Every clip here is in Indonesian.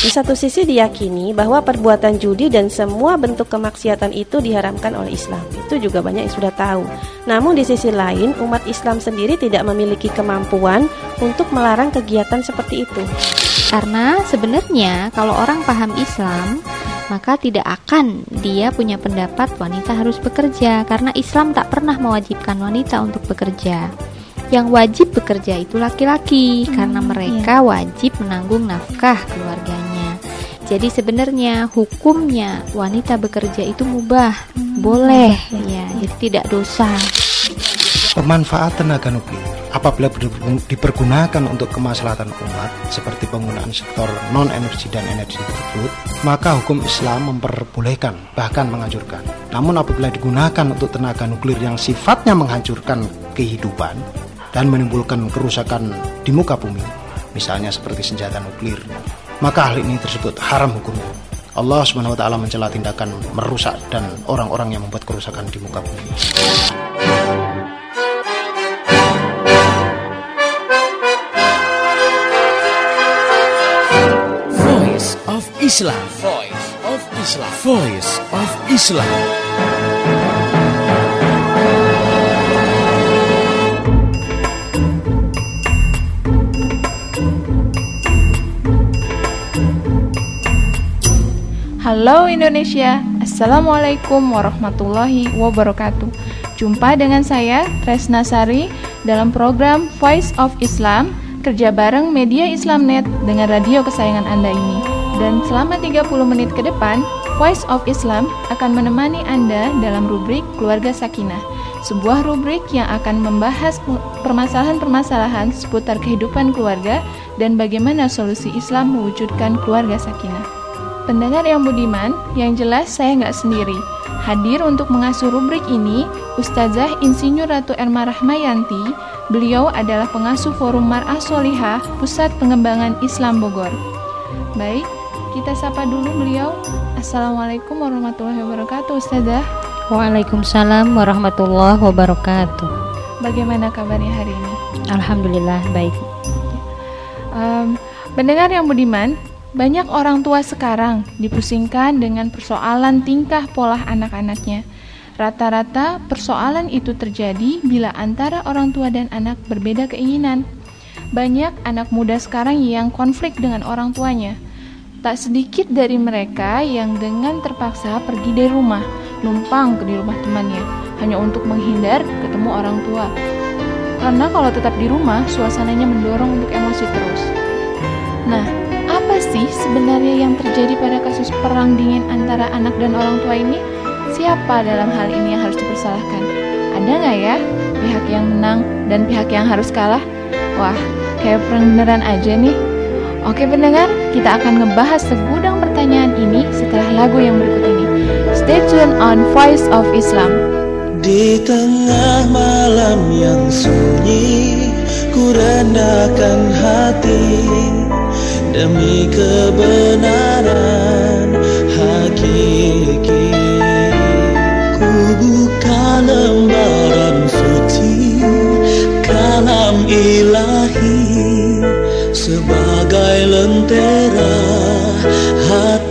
Di satu sisi diyakini bahwa perbuatan judi dan semua bentuk kemaksiatan itu diharamkan oleh Islam. Itu juga banyak yang sudah tahu. Namun di sisi lain, umat Islam sendiri tidak memiliki kemampuan untuk melarang kegiatan seperti itu. Karena sebenarnya kalau orang paham Islam, maka tidak akan dia punya pendapat wanita harus bekerja karena Islam tak pernah mewajibkan wanita untuk bekerja. Yang wajib bekerja itu laki-laki hmm, karena mereka iya. wajib menanggung nafkah keluarganya. Jadi sebenarnya hukumnya wanita bekerja itu mubah, hmm, boleh ya, jadi tidak dosa. Pemanfaatan tenaga nuklir apabila dipergunakan untuk kemaslahatan umat seperti penggunaan sektor non energi dan energi tersebut, maka hukum Islam memperbolehkan bahkan menganjurkan. Namun apabila digunakan untuk tenaga nuklir yang sifatnya menghancurkan kehidupan, dan menimbulkan kerusakan di muka bumi, misalnya seperti senjata nuklir, maka hal ini tersebut haram hukumnya. Allah Subhanahu wa taala mencela tindakan merusak dan orang-orang yang membuat kerusakan di muka bumi. Voice of Islam. Voice of Islam. Voice of Islam. Halo Indonesia, Assalamualaikum warahmatullahi wabarakatuh Jumpa dengan saya, Tresna Sari Dalam program Voice of Islam Kerja bareng Media Islamnet dengan radio kesayangan Anda ini Dan selama 30 menit ke depan Voice of Islam akan menemani Anda dalam rubrik Keluarga Sakinah sebuah rubrik yang akan membahas permasalahan-permasalahan seputar kehidupan keluarga dan bagaimana solusi Islam mewujudkan keluarga sakinah. Pendengar yang budiman, yang jelas saya nggak sendiri. Hadir untuk mengasuh rubrik ini, Ustazah Insinyur Ratu Erma Rahmayanti. Beliau adalah pengasuh Forum Mar'ah Solihah, Pusat Pengembangan Islam Bogor. Baik, kita sapa dulu beliau. Assalamualaikum warahmatullahi wabarakatuh, Ustazah. Waalaikumsalam warahmatullahi wabarakatuh. Bagaimana kabarnya hari ini? Alhamdulillah baik. Um, pendengar yang budiman, banyak orang tua sekarang dipusingkan dengan persoalan tingkah pola anak-anaknya. Rata-rata persoalan itu terjadi bila antara orang tua dan anak berbeda keinginan. Banyak anak muda sekarang yang konflik dengan orang tuanya. Tak sedikit dari mereka yang dengan terpaksa pergi dari rumah, numpang ke di rumah temannya, hanya untuk menghindar ketemu orang tua. Karena kalau tetap di rumah, suasananya mendorong untuk emosi terus. Nah, apa sih sebenarnya yang terjadi pada kasus perang dingin antara anak dan orang tua ini? Siapa dalam hal ini yang harus dipersalahkan? Ada nggak ya pihak yang menang dan pihak yang harus kalah? Wah, kayak perang beneran aja nih. Oke pendengar, kita akan ngebahas segudang pertanyaan ini setelah lagu yang berikut ini. Stay tuned on Voice of Islam. Di tengah malam yang sunyi, ku rendahkan hati demi kebenaran hakiki ku buka lembaran suci kalam ilahi sebagai lentera hati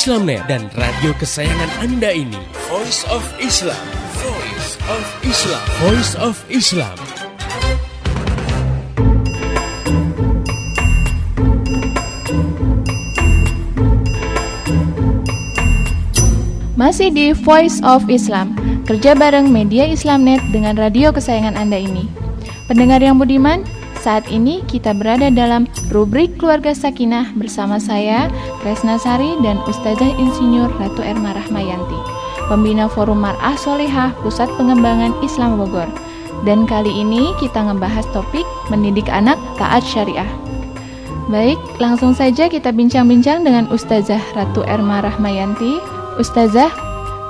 Islamnet dan radio kesayangan Anda ini. Voice of Islam. Voice of Islam. Voice of Islam. Masih di Voice of Islam, kerja bareng media Islamnet dengan radio kesayangan Anda ini. Pendengar yang budiman, saat ini kita berada dalam rubrik Keluarga Sakinah bersama saya, Kresna Sari dan Ustazah Insinyur Ratu Erma Rahmayanti, pembina Forum Mar'ah Solehah Pusat Pengembangan Islam Bogor. Dan kali ini kita ngebahas topik mendidik anak taat syariah. Baik, langsung saja kita bincang-bincang dengan Ustazah Ratu Erma Rahmayanti. Ustazah,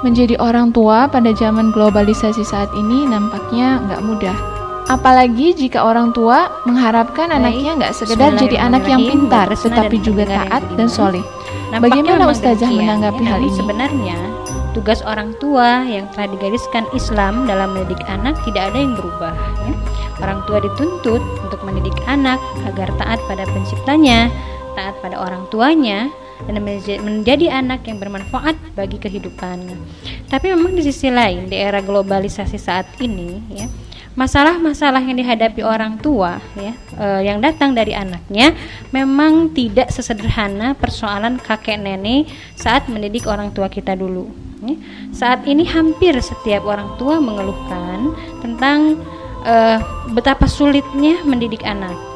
menjadi orang tua pada zaman globalisasi saat ini nampaknya nggak mudah. Apalagi jika orang tua mengharapkan Baik, anaknya nggak sekedar jadi anak yang pintar, tetapi juga taat dan soleh. Bagaimana Ustazah menanggapi hal ini? Sebenarnya tugas orang tua yang telah digariskan Islam dalam mendidik anak tidak ada yang berubah. ya. Orang tua dituntut untuk mendidik anak agar taat pada penciptanya, taat pada orang tuanya, dan menja- menjadi anak yang bermanfaat bagi kehidupannya. Tapi memang di sisi lain di era globalisasi saat ini, ya masalah-masalah yang dihadapi orang tua ya eh, yang datang dari anaknya memang tidak sesederhana persoalan kakek nenek saat mendidik orang tua kita dulu ya. saat ini hampir setiap orang tua mengeluhkan tentang eh, betapa sulitnya mendidik anak.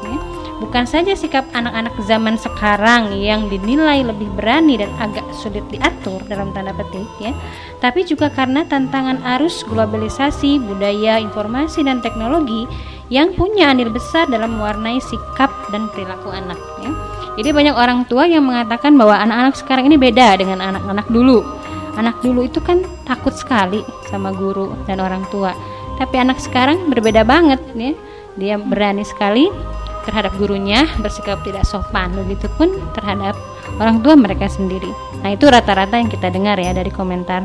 Bukan saja sikap anak-anak zaman sekarang yang dinilai lebih berani dan agak sulit diatur dalam tanda petik ya tapi juga karena tantangan arus globalisasi, budaya, informasi dan teknologi yang punya andil besar dalam mewarnai sikap dan perilaku anak ya. Jadi banyak orang tua yang mengatakan bahwa anak-anak sekarang ini beda dengan anak-anak dulu. Anak dulu itu kan takut sekali sama guru dan orang tua. Tapi anak sekarang berbeda banget ya. Dia berani sekali terhadap gurunya, bersikap tidak sopan, begitupun terhadap orang tua mereka sendiri. Nah, itu rata-rata yang kita dengar ya dari komentar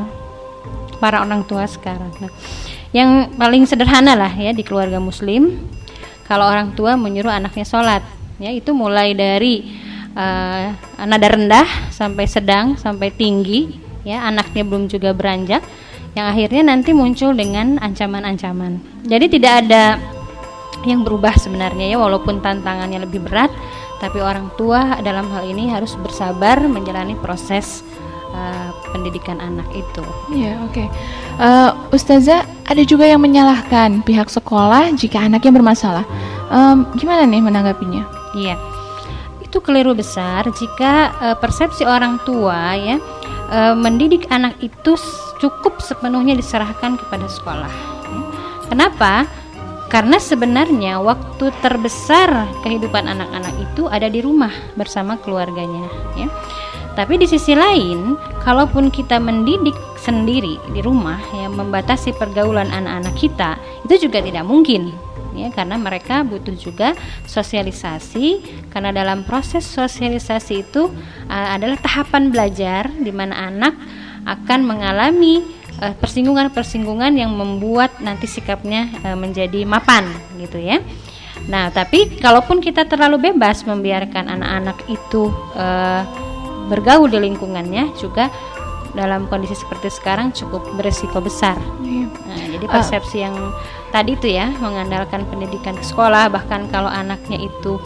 para orang tua sekarang. Nah, yang paling sederhana lah ya di keluarga muslim, kalau orang tua menyuruh anaknya sholat, ya itu mulai dari eh, nada rendah sampai sedang sampai tinggi, ya anaknya belum juga beranjak, yang akhirnya nanti muncul dengan ancaman-ancaman. Jadi tidak ada yang berubah sebenarnya ya walaupun tantangannya lebih berat, tapi orang tua dalam hal ini harus bersabar menjalani proses eh, pendidikan anak itu. Iya, oke. Eh, Ustazah, ada juga yang menyalahkan pihak sekolah jika anaknya bermasalah. Em, gimana nih menanggapinya? Iya, itu keliru besar jika eh, persepsi orang tua ya eh, mendidik anak itu cukup sepenuhnya diserahkan kepada sekolah. ya. Kenapa? Karena sebenarnya waktu terbesar kehidupan anak-anak itu ada di rumah bersama keluarganya. Ya. Tapi di sisi lain, kalaupun kita mendidik sendiri di rumah, ya membatasi pergaulan anak-anak kita, itu juga tidak mungkin ya karena mereka butuh juga sosialisasi karena dalam proses sosialisasi itu uh, adalah tahapan belajar di mana anak akan mengalami eh, persinggungan-persinggungan yang membuat nanti sikapnya eh, menjadi mapan gitu ya. Nah, tapi kalaupun kita terlalu bebas membiarkan anak-anak itu eh, bergaul di lingkungannya juga dalam kondisi seperti sekarang cukup beresiko besar. Iya. Nah, jadi persepsi yang tadi itu ya mengandalkan pendidikan ke sekolah bahkan kalau anaknya itu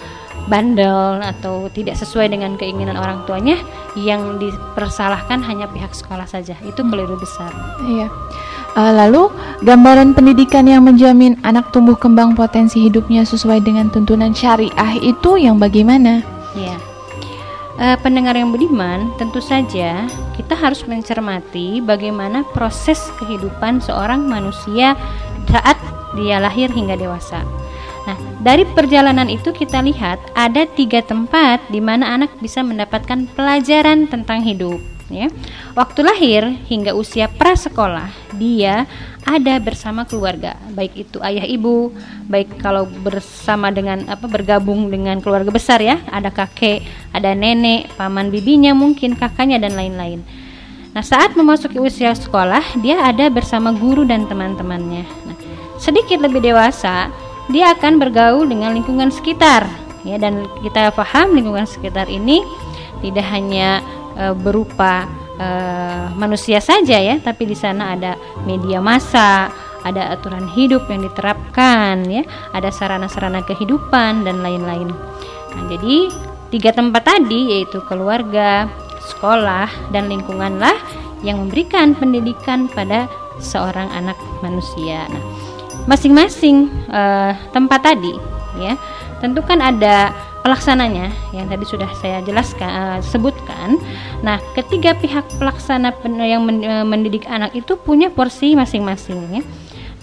bandel atau tidak sesuai dengan keinginan orang tuanya yang dipersalahkan hanya pihak sekolah saja. Itu keliru besar. Iya. Eh, lalu gambaran pendidikan yang menjamin anak tumbuh kembang potensi hidupnya sesuai dengan tuntunan syariah itu yang bagaimana? Ya. Eh, pendengar yang budiman, tentu saja kita harus mencermati bagaimana proses kehidupan seorang manusia saat dia lahir hingga dewasa. Nah, dari perjalanan itu kita lihat ada tiga tempat di mana anak bisa mendapatkan pelajaran tentang hidup. Ya, waktu lahir hingga usia prasekolah dia ada bersama keluarga, baik itu ayah ibu, baik kalau bersama dengan apa bergabung dengan keluarga besar ya, ada kakek, ada nenek, paman bibinya mungkin kakaknya dan lain-lain. Nah, saat memasuki usia sekolah, dia ada bersama guru dan teman-temannya. Nah, sedikit lebih dewasa, dia akan bergaul dengan lingkungan sekitar. Ya, dan kita paham lingkungan sekitar ini tidak hanya e, berupa e, manusia saja ya, tapi di sana ada media massa, ada aturan hidup yang diterapkan ya, ada sarana-sarana kehidupan dan lain-lain. Nah, jadi tiga tempat tadi yaitu keluarga, sekolah, dan lingkunganlah yang memberikan pendidikan pada seorang anak manusia. Nah, masing-masing eh, tempat tadi ya tentu kan ada pelaksananya yang tadi sudah saya jelaskan eh, sebutkan. Nah, ketiga pihak pelaksana yang eh, mendidik anak itu punya porsi masing-masing ya.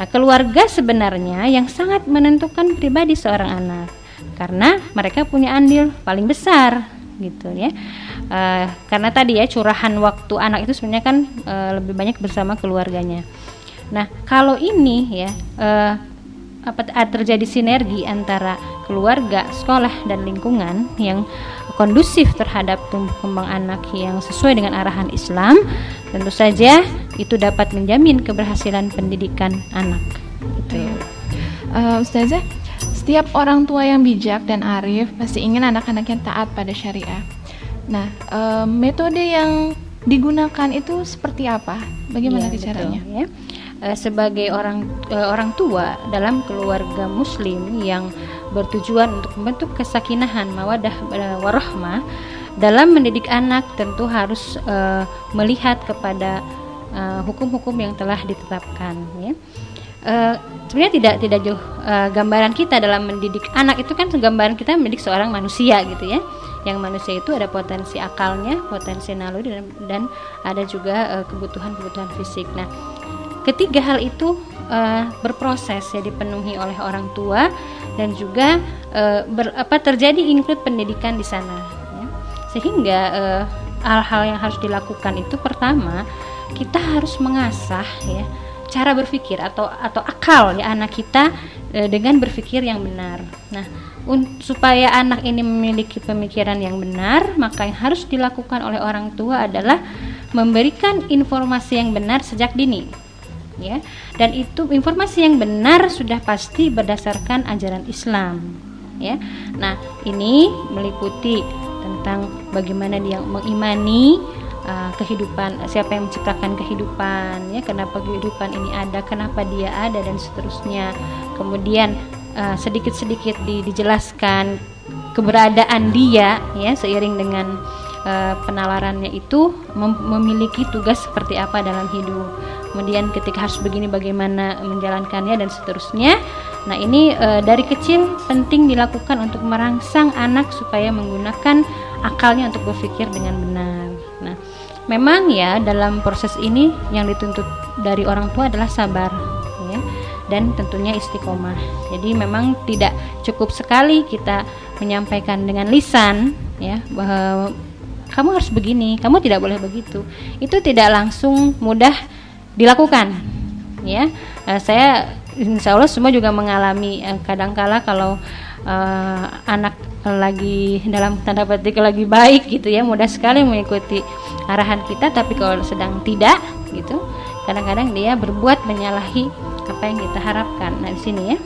Nah, keluarga sebenarnya yang sangat menentukan pribadi seorang anak karena mereka punya andil paling besar gitu ya. Eh, karena tadi ya curahan waktu anak itu sebenarnya kan eh, lebih banyak bersama keluarganya. Nah, kalau ini ya eh, apa t- terjadi sinergi antara keluarga, sekolah dan lingkungan yang kondusif terhadap tumbuh kembang anak yang sesuai dengan arahan Islam, tentu saja itu dapat menjamin keberhasilan pendidikan anak. Gitu. Eh, Ustazah, setiap orang tua yang bijak dan arif pasti ingin anak-anaknya taat pada syariah. Nah, eh, metode yang digunakan itu seperti apa? Bagaimana Iya, caranya? betul, ya. Eh, sebagai orang eh, orang tua dalam keluarga muslim yang bertujuan untuk membentuk kesakinahan mawadah eh, warahmah dalam mendidik anak tentu harus eh, melihat kepada hukum-hukum yang telah ditetapkan ya. Eh, sebenarnya tidak tidak jauh eh, gambaran kita dalam mendidik anak itu kan gambaran kita mendidik seorang manusia gitu ya yang manusia itu ada potensi akalnya potensi naluri dan, dan ada juga kebutuhan-kebutuhan fisik nah ketiga hal itu eh, berproses ya dipenuhi oleh orang tua dan juga eh, ber- apa terjadi include pendidikan di sana ya. sehingga eh, hal-hal yang harus dilakukan itu pertama kita harus mengasah ya cara berpikir atau atau akal ya anak kita eh, dengan berpikir yang benar. Nah, un- supaya anak ini memiliki pemikiran yang benar, maka yang harus dilakukan oleh orang tua adalah memberikan informasi yang benar sejak dini. Ya. Dan itu informasi yang benar sudah pasti berdasarkan ajaran Islam. Ya. Nah, ini meliputi tentang bagaimana dia mengimani uh, kehidupan siapa yang menciptakan kehidupan ya kenapa kehidupan ini ada kenapa dia ada dan seterusnya kemudian uh, sedikit-sedikit di- dijelaskan keberadaan dia ya seiring dengan uh, penalarannya itu mem- memiliki tugas seperti apa dalam hidup kemudian ketika harus begini bagaimana menjalankannya dan seterusnya nah ini uh, dari kecil penting dilakukan untuk merangsang anak supaya menggunakan akalnya untuk berpikir dengan benar nah memang ya dalam proses ini yang dituntut dari orang tua adalah sabar ya dan tentunya istiqomah. Jadi memang tidak cukup sekali kita menyampaikan dengan lisan ya bahwa kamu harus begini, kamu tidak boleh begitu. Itu tidak langsung mudah dilakukan. Ya, Eh, saya insya Allah semua juga mengalami eh, kadangkala kalau eh, anak lagi dalam tanda petik lagi baik gitu ya mudah sekali mengikuti arahan kita tapi kalau sedang tidak gitu kadang-kadang dia berbuat menyalahi apa yang kita harapkan. Nah, di sini ya.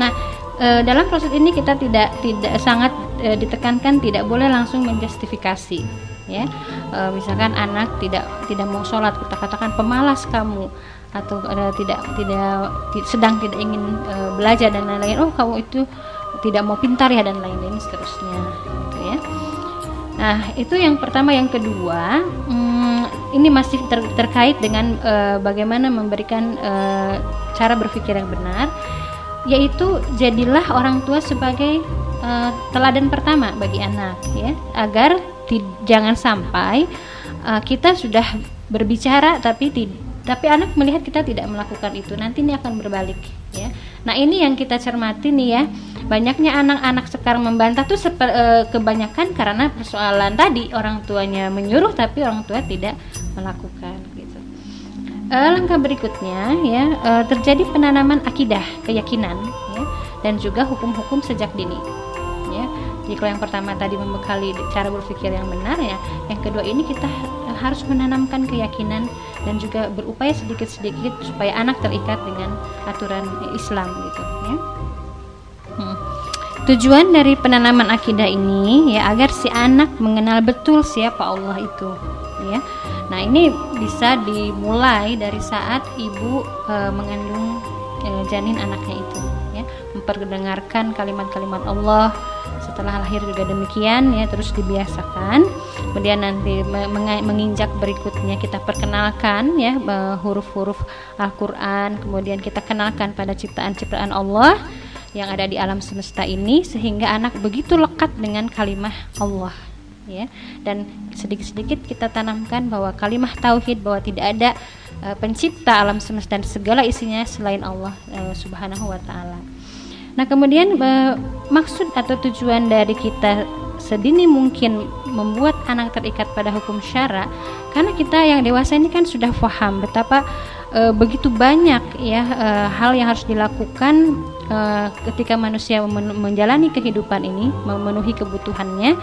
Nah, e, dalam proses ini kita tidak tidak sangat e, ditekankan tidak boleh langsung menjustifikasi ya. E, misalkan anak tidak tidak mau sholat kita katakan pemalas kamu atau e, tidak tidak ti- sedang tidak ingin e, belajar dan lain-lain oh kamu itu tidak mau pintar ya dan lain-lain seterusnya gitu ya. Nah itu yang pertama. Yang kedua hmm, ini masih ter- terkait dengan e, bagaimana memberikan e, cara berpikir yang benar yaitu jadilah orang tua sebagai uh, teladan pertama bagi anak ya agar jangan sampai uh, kita sudah berbicara tapi tapi anak melihat kita tidak melakukan itu. Nanti ini akan berbalik ya. Nah ini yang kita cermati nih ya. Banyaknya anak-anak sekarang membantah tuh sepe- eh, kebanyakan karena persoalan tadi orang tuanya menyuruh tapi orang tua tidak melakukan gitu. Eh, langkah berikutnya ya eh, terjadi penanaman akidah keyakinan ya dan juga hukum-hukum sejak dini jadi kalau yang pertama tadi membekali cara berpikir yang benar ya yang kedua ini kita harus menanamkan keyakinan dan juga berupaya sedikit-sedikit supaya anak terikat dengan aturan Islam gitu ya Hmm. Tujuan dari penanaman akidah ini ya agar si anak mengenal betul siapa Allah itu, ya. Nah, ini bisa dimulai dari saat ibu e, mengandung e, janin anaknya itu, ya. Memperdengarkan kalimat-kalimat Allah setelah lahir juga demikian ya, terus dibiasakan. Kemudian nanti menginjak berikutnya kita perkenalkan ya e, huruf-huruf Al-Qur'an, kemudian kita kenalkan pada ciptaan-ciptaan Allah yang ada di alam semesta ini sehingga anak begitu lekat dengan kalimah Allah ya dan sedikit-sedikit kita tanamkan bahwa kalimah tauhid bahwa tidak ada eh, pencipta alam semesta dan segala isinya selain Allah eh, Subhanahu wa taala. Nah, kemudian eh, maksud atau tujuan dari kita sedini mungkin membuat anak terikat pada hukum syara karena kita yang dewasa ini kan sudah paham betapa eh, begitu banyak ya eh, hal yang harus dilakukan eh, ketika manusia men- menjalani kehidupan ini memenuhi kebutuhannya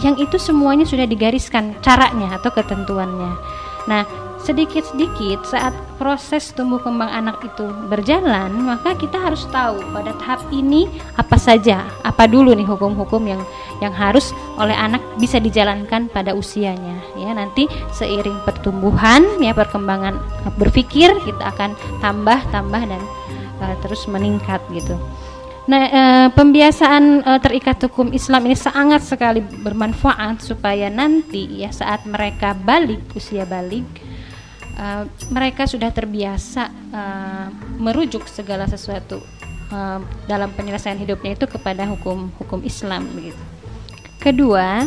yang itu semuanya sudah digariskan caranya atau ketentuannya. Nah, sedikit-sedikit saat proses tumbuh kembang anak itu berjalan, maka kita harus tahu pada tahap ini apa saja, apa dulu nih hukum-hukum yang yang harus oleh anak bisa dijalankan pada usianya. Ya, nanti seiring pertumbuhan, ya perkembangan berpikir kita akan tambah, tambah dan uh, terus meningkat gitu. Nah, eh, pembiasaan eh, terikat hukum Islam ini sangat sekali bermanfaat supaya nanti ya saat mereka balik usia balik eh, mereka sudah terbiasa eh, merujuk segala sesuatu eh, dalam penyelesaian hidupnya itu kepada hukum-hukum Islam begitu. Kedua,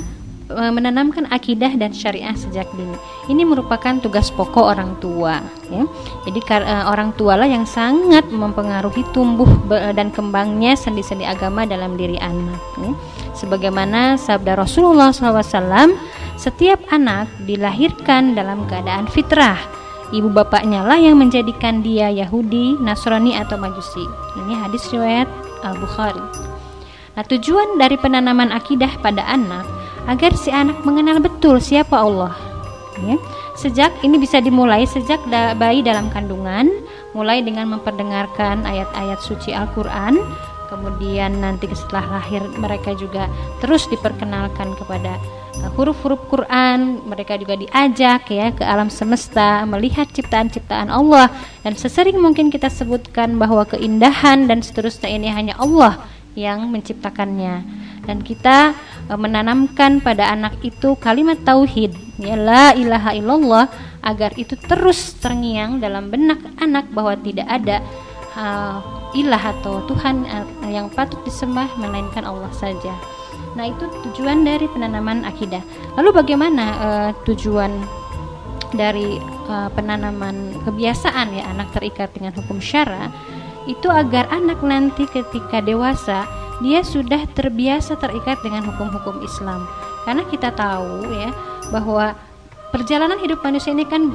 menanamkan akidah dan syariah sejak dini. Ini merupakan tugas pokok orang tua. Ya. Jadi eh, orang tua lah yang sangat mempengaruhi tumbuh dan kembangnya sendi-sendi agama dalam diri anak. ya. Sebagaimana sabda Rasulullah SAW, setiap anak dilahirkan dalam keadaan fitrah. Ibu bapaknya lah yang menjadikan dia Yahudi, Nasrani atau Majusi. Ini hadis riwayat Al Bukhari. Nah, tujuan dari penanaman akidah pada anak agar si anak mengenal betul siapa Allah. Ya. Sejak ini bisa dimulai sejak da- bayi dalam kandungan, mulai dengan memperdengarkan ayat-ayat suci Al-Qur'an, kemudian nanti setelah lahir mereka juga terus diperkenalkan kepada huruf-huruf Quran, mereka juga diajak ya ke alam semesta, melihat ciptaan-ciptaan Allah dan sesering mungkin kita sebutkan bahwa keindahan dan seterusnya ini hanya Allah yang menciptakannya dan kita e, menanamkan pada anak itu kalimat tauhid ya la ilaha illallah agar itu terus terngiang dalam benak anak bahwa tidak ada uh, ilah atau Tuhan uh, yang patut disembah melainkan Allah saja. Nah, itu tujuan dari penanaman akidah. Lalu bagaimana uh, tujuan dari uh, penanaman kebiasaan ya anak terikat dengan hukum syara? Itu agar anak nanti ketika dewasa dia sudah terbiasa terikat dengan hukum-hukum Islam. Karena kita tahu ya bahwa perjalanan hidup manusia ini kan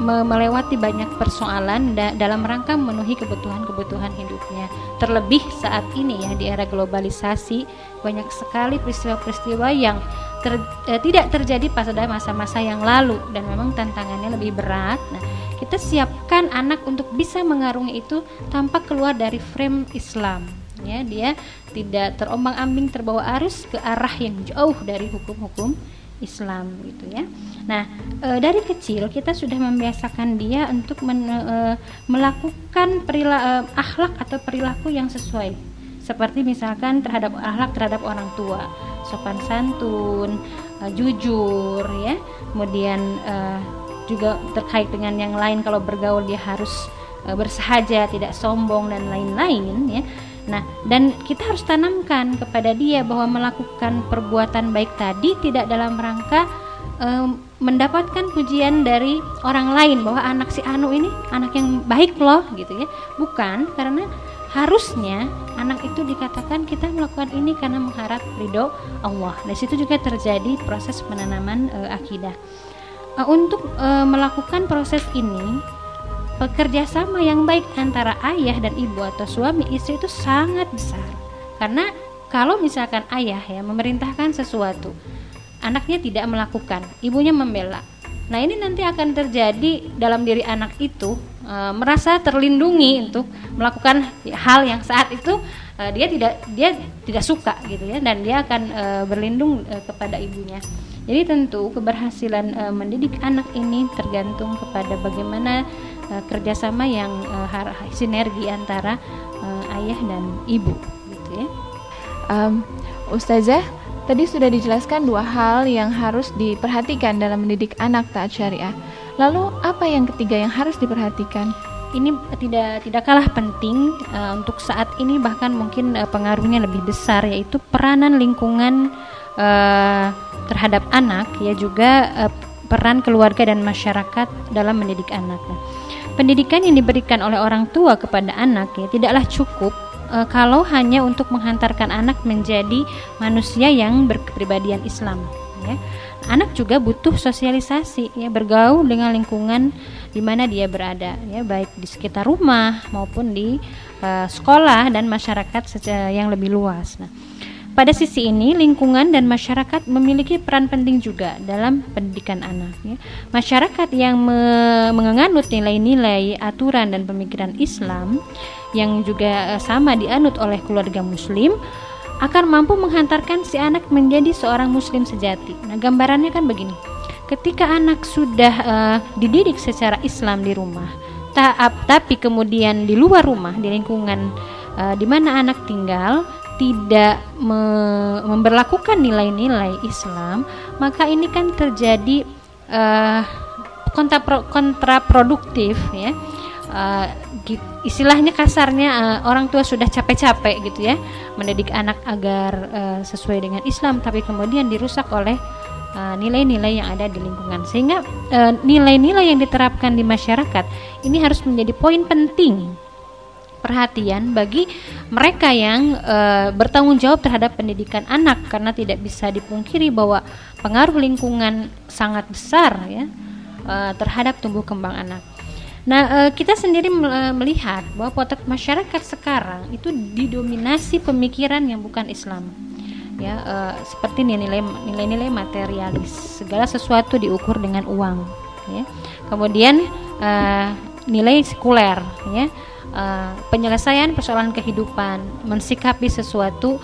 melewati banyak persoalan da- dalam rangka memenuhi kebutuhan-kebutuhan hidupnya. Terlebih saat ini ya di era globalisasi banyak sekali peristiwa-peristiwa yang ter- eh, tidak terjadi pada masa-masa yang lalu dan memang tantangannya lebih berat nah kita siapkan anak untuk bisa mengarungi itu tanpa keluar dari frame Islam ya dia tidak terombang-ambing terbawa arus ke arah yang jauh dari hukum-hukum Islam gitu ya. Nah, e, dari kecil kita sudah membiasakan dia untuk men, e, melakukan perila, e, akhlak atau perilaku yang sesuai. Seperti misalkan terhadap akhlak terhadap orang tua, sopan santun, e, jujur ya. Kemudian e, juga terkait dengan yang lain kalau bergaul dia harus e, bersahaja, tidak sombong dan lain-lain ya. Nah, dan kita harus tanamkan kepada dia bahwa melakukan perbuatan baik tadi tidak dalam rangka mendapatkan pujian dari orang lain bahwa anak si Anu ini anak yang baik loh gitu ya. Bukan, karena harusnya anak itu dikatakan kita melakukan ini karena mengharap ridho Allah. Dari situ juga terjadi proses penanaman uh, akidah. Uh, untuk uh, melakukan proses ini pekerja sama yang baik antara ayah dan ibu atau suami istri itu sangat besar. Karena kalau misalkan ayah ya memerintahkan sesuatu, anaknya tidak melakukan, ibunya membela. Nah, ini nanti akan terjadi dalam diri anak itu e, merasa terlindungi untuk melakukan hal yang saat itu e, dia tidak dia tidak suka gitu ya dan dia akan e, berlindung e, kepada ibunya. Jadi tentu keberhasilan e, mendidik anak ini tergantung kepada bagaimana uh, kerjasama yang uh, sinergi antara uh, ayah dan ibu gitu ya um, Ustazah tadi sudah dijelaskan dua hal yang harus diperhatikan dalam mendidik anak taat syariah lalu apa yang ketiga yang harus diperhatikan ini tidak tidak kalah penting uh, untuk saat ini bahkan mungkin uh, pengaruhnya lebih besar yaitu peranan lingkungan uh, terhadap anak ya juga uh, peran keluarga dan masyarakat dalam mendidik anak. Pendidikan yang diberikan oleh orang tua kepada anak ya tidaklah cukup e, kalau hanya untuk menghantarkan anak menjadi manusia yang berkepribadian Islam ya. Anak juga butuh sosialisasi ya bergaul dengan lingkungan di mana dia berada ya baik di sekitar rumah maupun di e, sekolah dan masyarakat yang lebih luas. Nah, pada sisi ini, lingkungan dan masyarakat memiliki peran penting juga dalam pendidikan anak. Ya. Masyarakat yang me menganut nilai-nilai, aturan dan pemikiran Islam yang juga eh, sama dianut oleh keluarga Muslim akan mampu menghantarkan si anak menjadi seorang Muslim sejati. Nah, gambarannya kan begini: ketika anak sudah uh, dididik secara Islam di rumah, taat, tapi kemudian di luar rumah, di lingkungan uh, di mana anak tinggal tidak me memberlakukan nilai-nilai Islam, maka ini kan terjadi uh, kontraproduktif ya. Uh, istilahnya kasarnya uh, orang tua sudah capek-capek gitu ya mendidik anak agar uh, sesuai dengan Islam tapi kemudian dirusak oleh nilai-nilai uh, yang ada di lingkungan sehingga nilai-nilai uh, yang diterapkan di masyarakat ini harus menjadi poin penting perhatian bagi mereka yang e, bertanggung jawab terhadap pendidikan anak karena tidak bisa dipungkiri bahwa pengaruh lingkungan sangat besar ya e, terhadap tumbuh kembang anak. Nah, e, kita sendiri melihat bahwa potret masyarakat sekarang itu didominasi pemikiran yang bukan Islam. Ya, e, seperti nilai nilai materialis, segala sesuatu diukur dengan uang, ya. Kemudian nilai sekuler, ya penyelesaian persoalan kehidupan, mensikapi sesuatu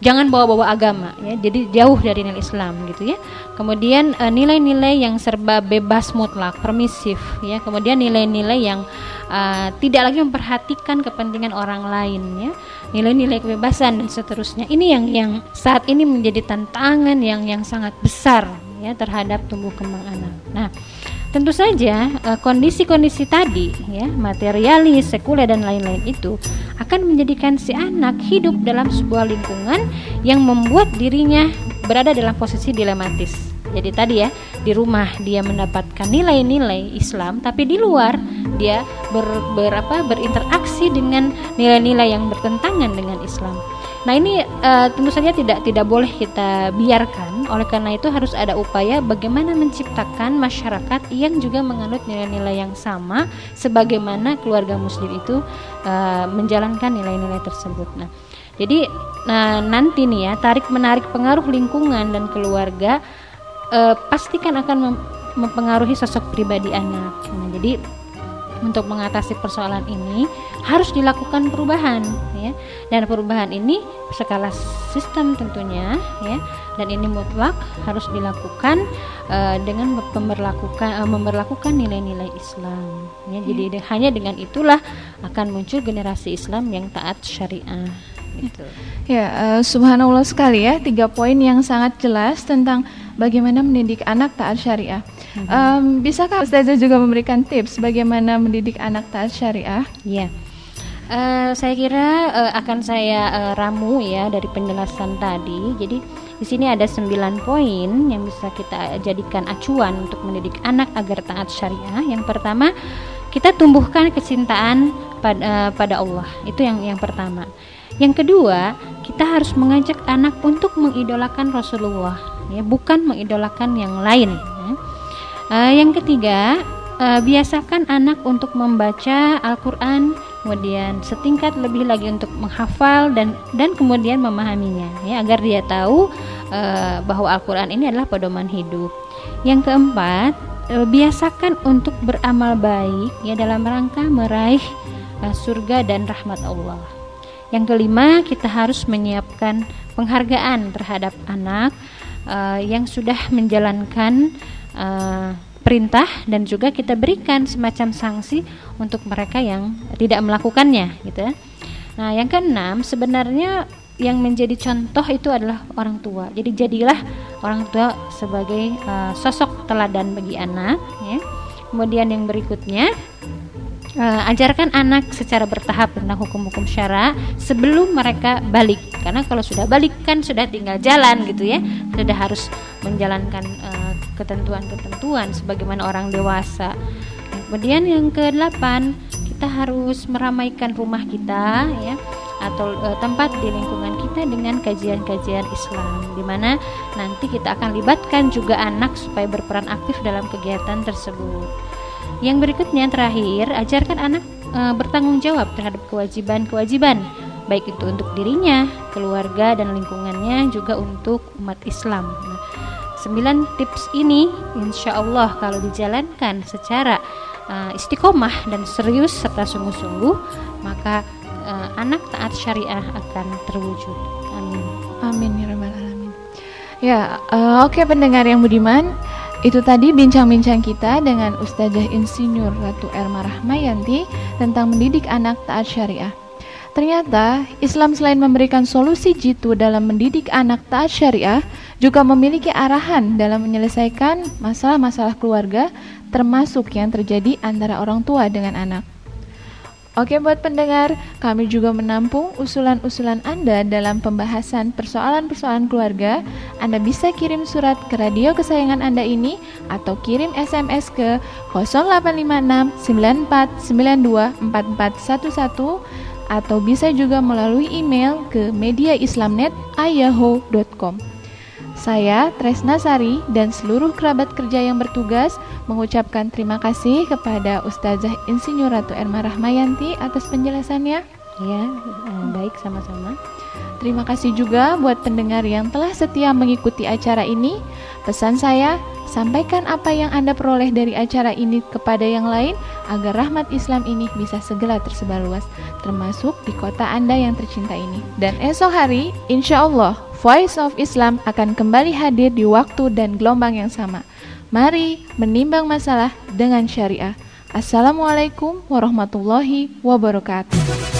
jangan bawa-bawa agama ya. Jadi jauh dari nilai Islam gitu ya. Kemudian eh, nilai-nilai yang serba bebas mutlak, permisif ya. Kemudian nilai-nilai yang uh, tidak lagi memperhatikan kepentingan orang lain ya. Nilai-nilai kebebasan dan seterusnya. Ini yang yang saat ini menjadi tantangan yang yang sangat besar ya terhadap tumbuh kembang anak. Nah, Tentu saja eh, kondisi-kondisi tadi ya, materialis, sekuler dan lain-lain itu akan menjadikan si anak hidup dalam sebuah lingkungan yang membuat dirinya berada dalam posisi dilematis. Jadi tadi ya, di rumah dia mendapatkan nilai-nilai Islam, tapi di luar dia ber, ber apa, berinteraksi dengan nilai-nilai yang bertentangan dengan Islam. Nah ini uh, tentu saja tidak tidak boleh kita biarkan. Oleh karena itu harus ada upaya bagaimana menciptakan masyarakat yang juga menganut nilai-nilai yang sama, sebagaimana keluarga Muslim itu uh, menjalankan nilai-nilai tersebut. Nah, jadi nah, nanti nih ya tarik menarik pengaruh lingkungan dan keluarga uh, pastikan akan mempengaruhi sosok pribadi anak. Nah, jadi untuk mengatasi persoalan ini harus dilakukan perubahan ya. Dan perubahan ini skala sistem tentunya ya. Dan ini mutlak harus dilakukan uh, dengan memperlakukan uh, memperlakukan nilai-nilai Islam ya. Jadi de- hanya dengan itulah akan muncul generasi Islam yang taat syariah gitu. Ya, uh, subhanallah sekali ya, tiga poin yang sangat jelas tentang bagaimana mendidik anak taat syariah. Um, bisakah Ustazah juga memberikan tips bagaimana mendidik anak taat syariah? Ya. Uh, saya kira uh, akan saya uh, ramu ya dari penjelasan tadi. Jadi di sini ada 9 poin yang bisa kita jadikan acuan untuk mendidik anak agar taat syariah. Yang pertama, kita tumbuhkan kecintaan pada, uh, pada Allah. Itu yang yang pertama. Yang kedua, kita harus mengajak anak untuk mengidolakan Rasulullah, ya, bukan mengidolakan yang lain. Uh, yang ketiga, uh, biasakan anak untuk membaca Al-Quran, kemudian setingkat lebih lagi untuk menghafal dan dan kemudian memahaminya, ya, agar dia tahu uh, bahwa Al-Quran ini adalah pedoman hidup. Yang keempat, uh, biasakan untuk beramal baik, ya, dalam rangka meraih uh, surga dan rahmat Allah. Yang kelima, kita harus menyiapkan penghargaan terhadap anak uh, yang sudah menjalankan uh, perintah dan juga kita berikan semacam sanksi untuk mereka yang tidak melakukannya, gitu. ya. Nah, yang keenam, sebenarnya yang menjadi contoh itu adalah orang tua. Jadi jadilah orang tua sebagai uh, sosok teladan bagi anak, ya. Kemudian yang berikutnya uh, ajarkan anak secara bertahap tentang hukum-hukum syara sebelum mereka balik karena kalau sudah balik kan sudah tinggal jalan gitu ya sudah harus menjalankan uh, ketentuan-ketentuan sebagaimana orang dewasa kemudian yang kedelapan kita harus meramaikan rumah kita ya atau uh, tempat di lingkungan kita dengan kajian-kajian Islam di mana nanti kita akan libatkan juga anak supaya berperan aktif dalam kegiatan tersebut. Yang berikutnya terakhir, ajarkan anak e, bertanggung jawab terhadap kewajiban-kewajiban, baik itu untuk dirinya, keluarga dan lingkungannya, juga untuk umat Islam. Nah, sembilan tips ini, insya Allah kalau dijalankan secara e, istiqomah dan serius serta sungguh-sungguh, maka e, anak taat syariah akan terwujud. Amin. Amin ya rabbal alamin. Ya, uh, oke pendengar yang budiman, itu tadi bincang-bincang kita dengan Ustazah Insinyur Ratu Erma Rahmayanti tentang mendidik anak taat syariah. Ternyata Islam selain memberikan solusi jitu dalam mendidik anak taat syariah, juga memiliki arahan dalam menyelesaikan masalah-masalah keluarga termasuk yang terjadi antara orang tua dengan anak. Oke buat pendengar, kami juga menampung usulan-usulan Anda dalam pembahasan persoalan-persoalan keluarga. Anda bisa kirim surat ke radio kesayangan Anda ini atau kirim SMS ke 0856 9492 4411 atau bisa juga melalui email ke mediaislamnet@yahoo.com. Saya Tresna Sari dan seluruh kerabat kerja yang bertugas mengucapkan terima kasih kepada Ustazah Insinyur Ratu Erma Rahmayanti atas penjelasannya. Ya, eh, baik sama-sama. Terima kasih juga buat pendengar yang telah setia mengikuti acara ini. Pesan saya, sampaikan apa yang Anda peroleh dari acara ini kepada yang lain agar rahmat Islam ini bisa segera tersebar luas, termasuk di kota Anda yang tercinta ini. Dan esok hari, insya Allah, Voice of Islam akan kembali hadir di waktu dan gelombang yang sama. Mari menimbang masalah dengan syariah. Assalamualaikum warahmatullahi wabarakatuh.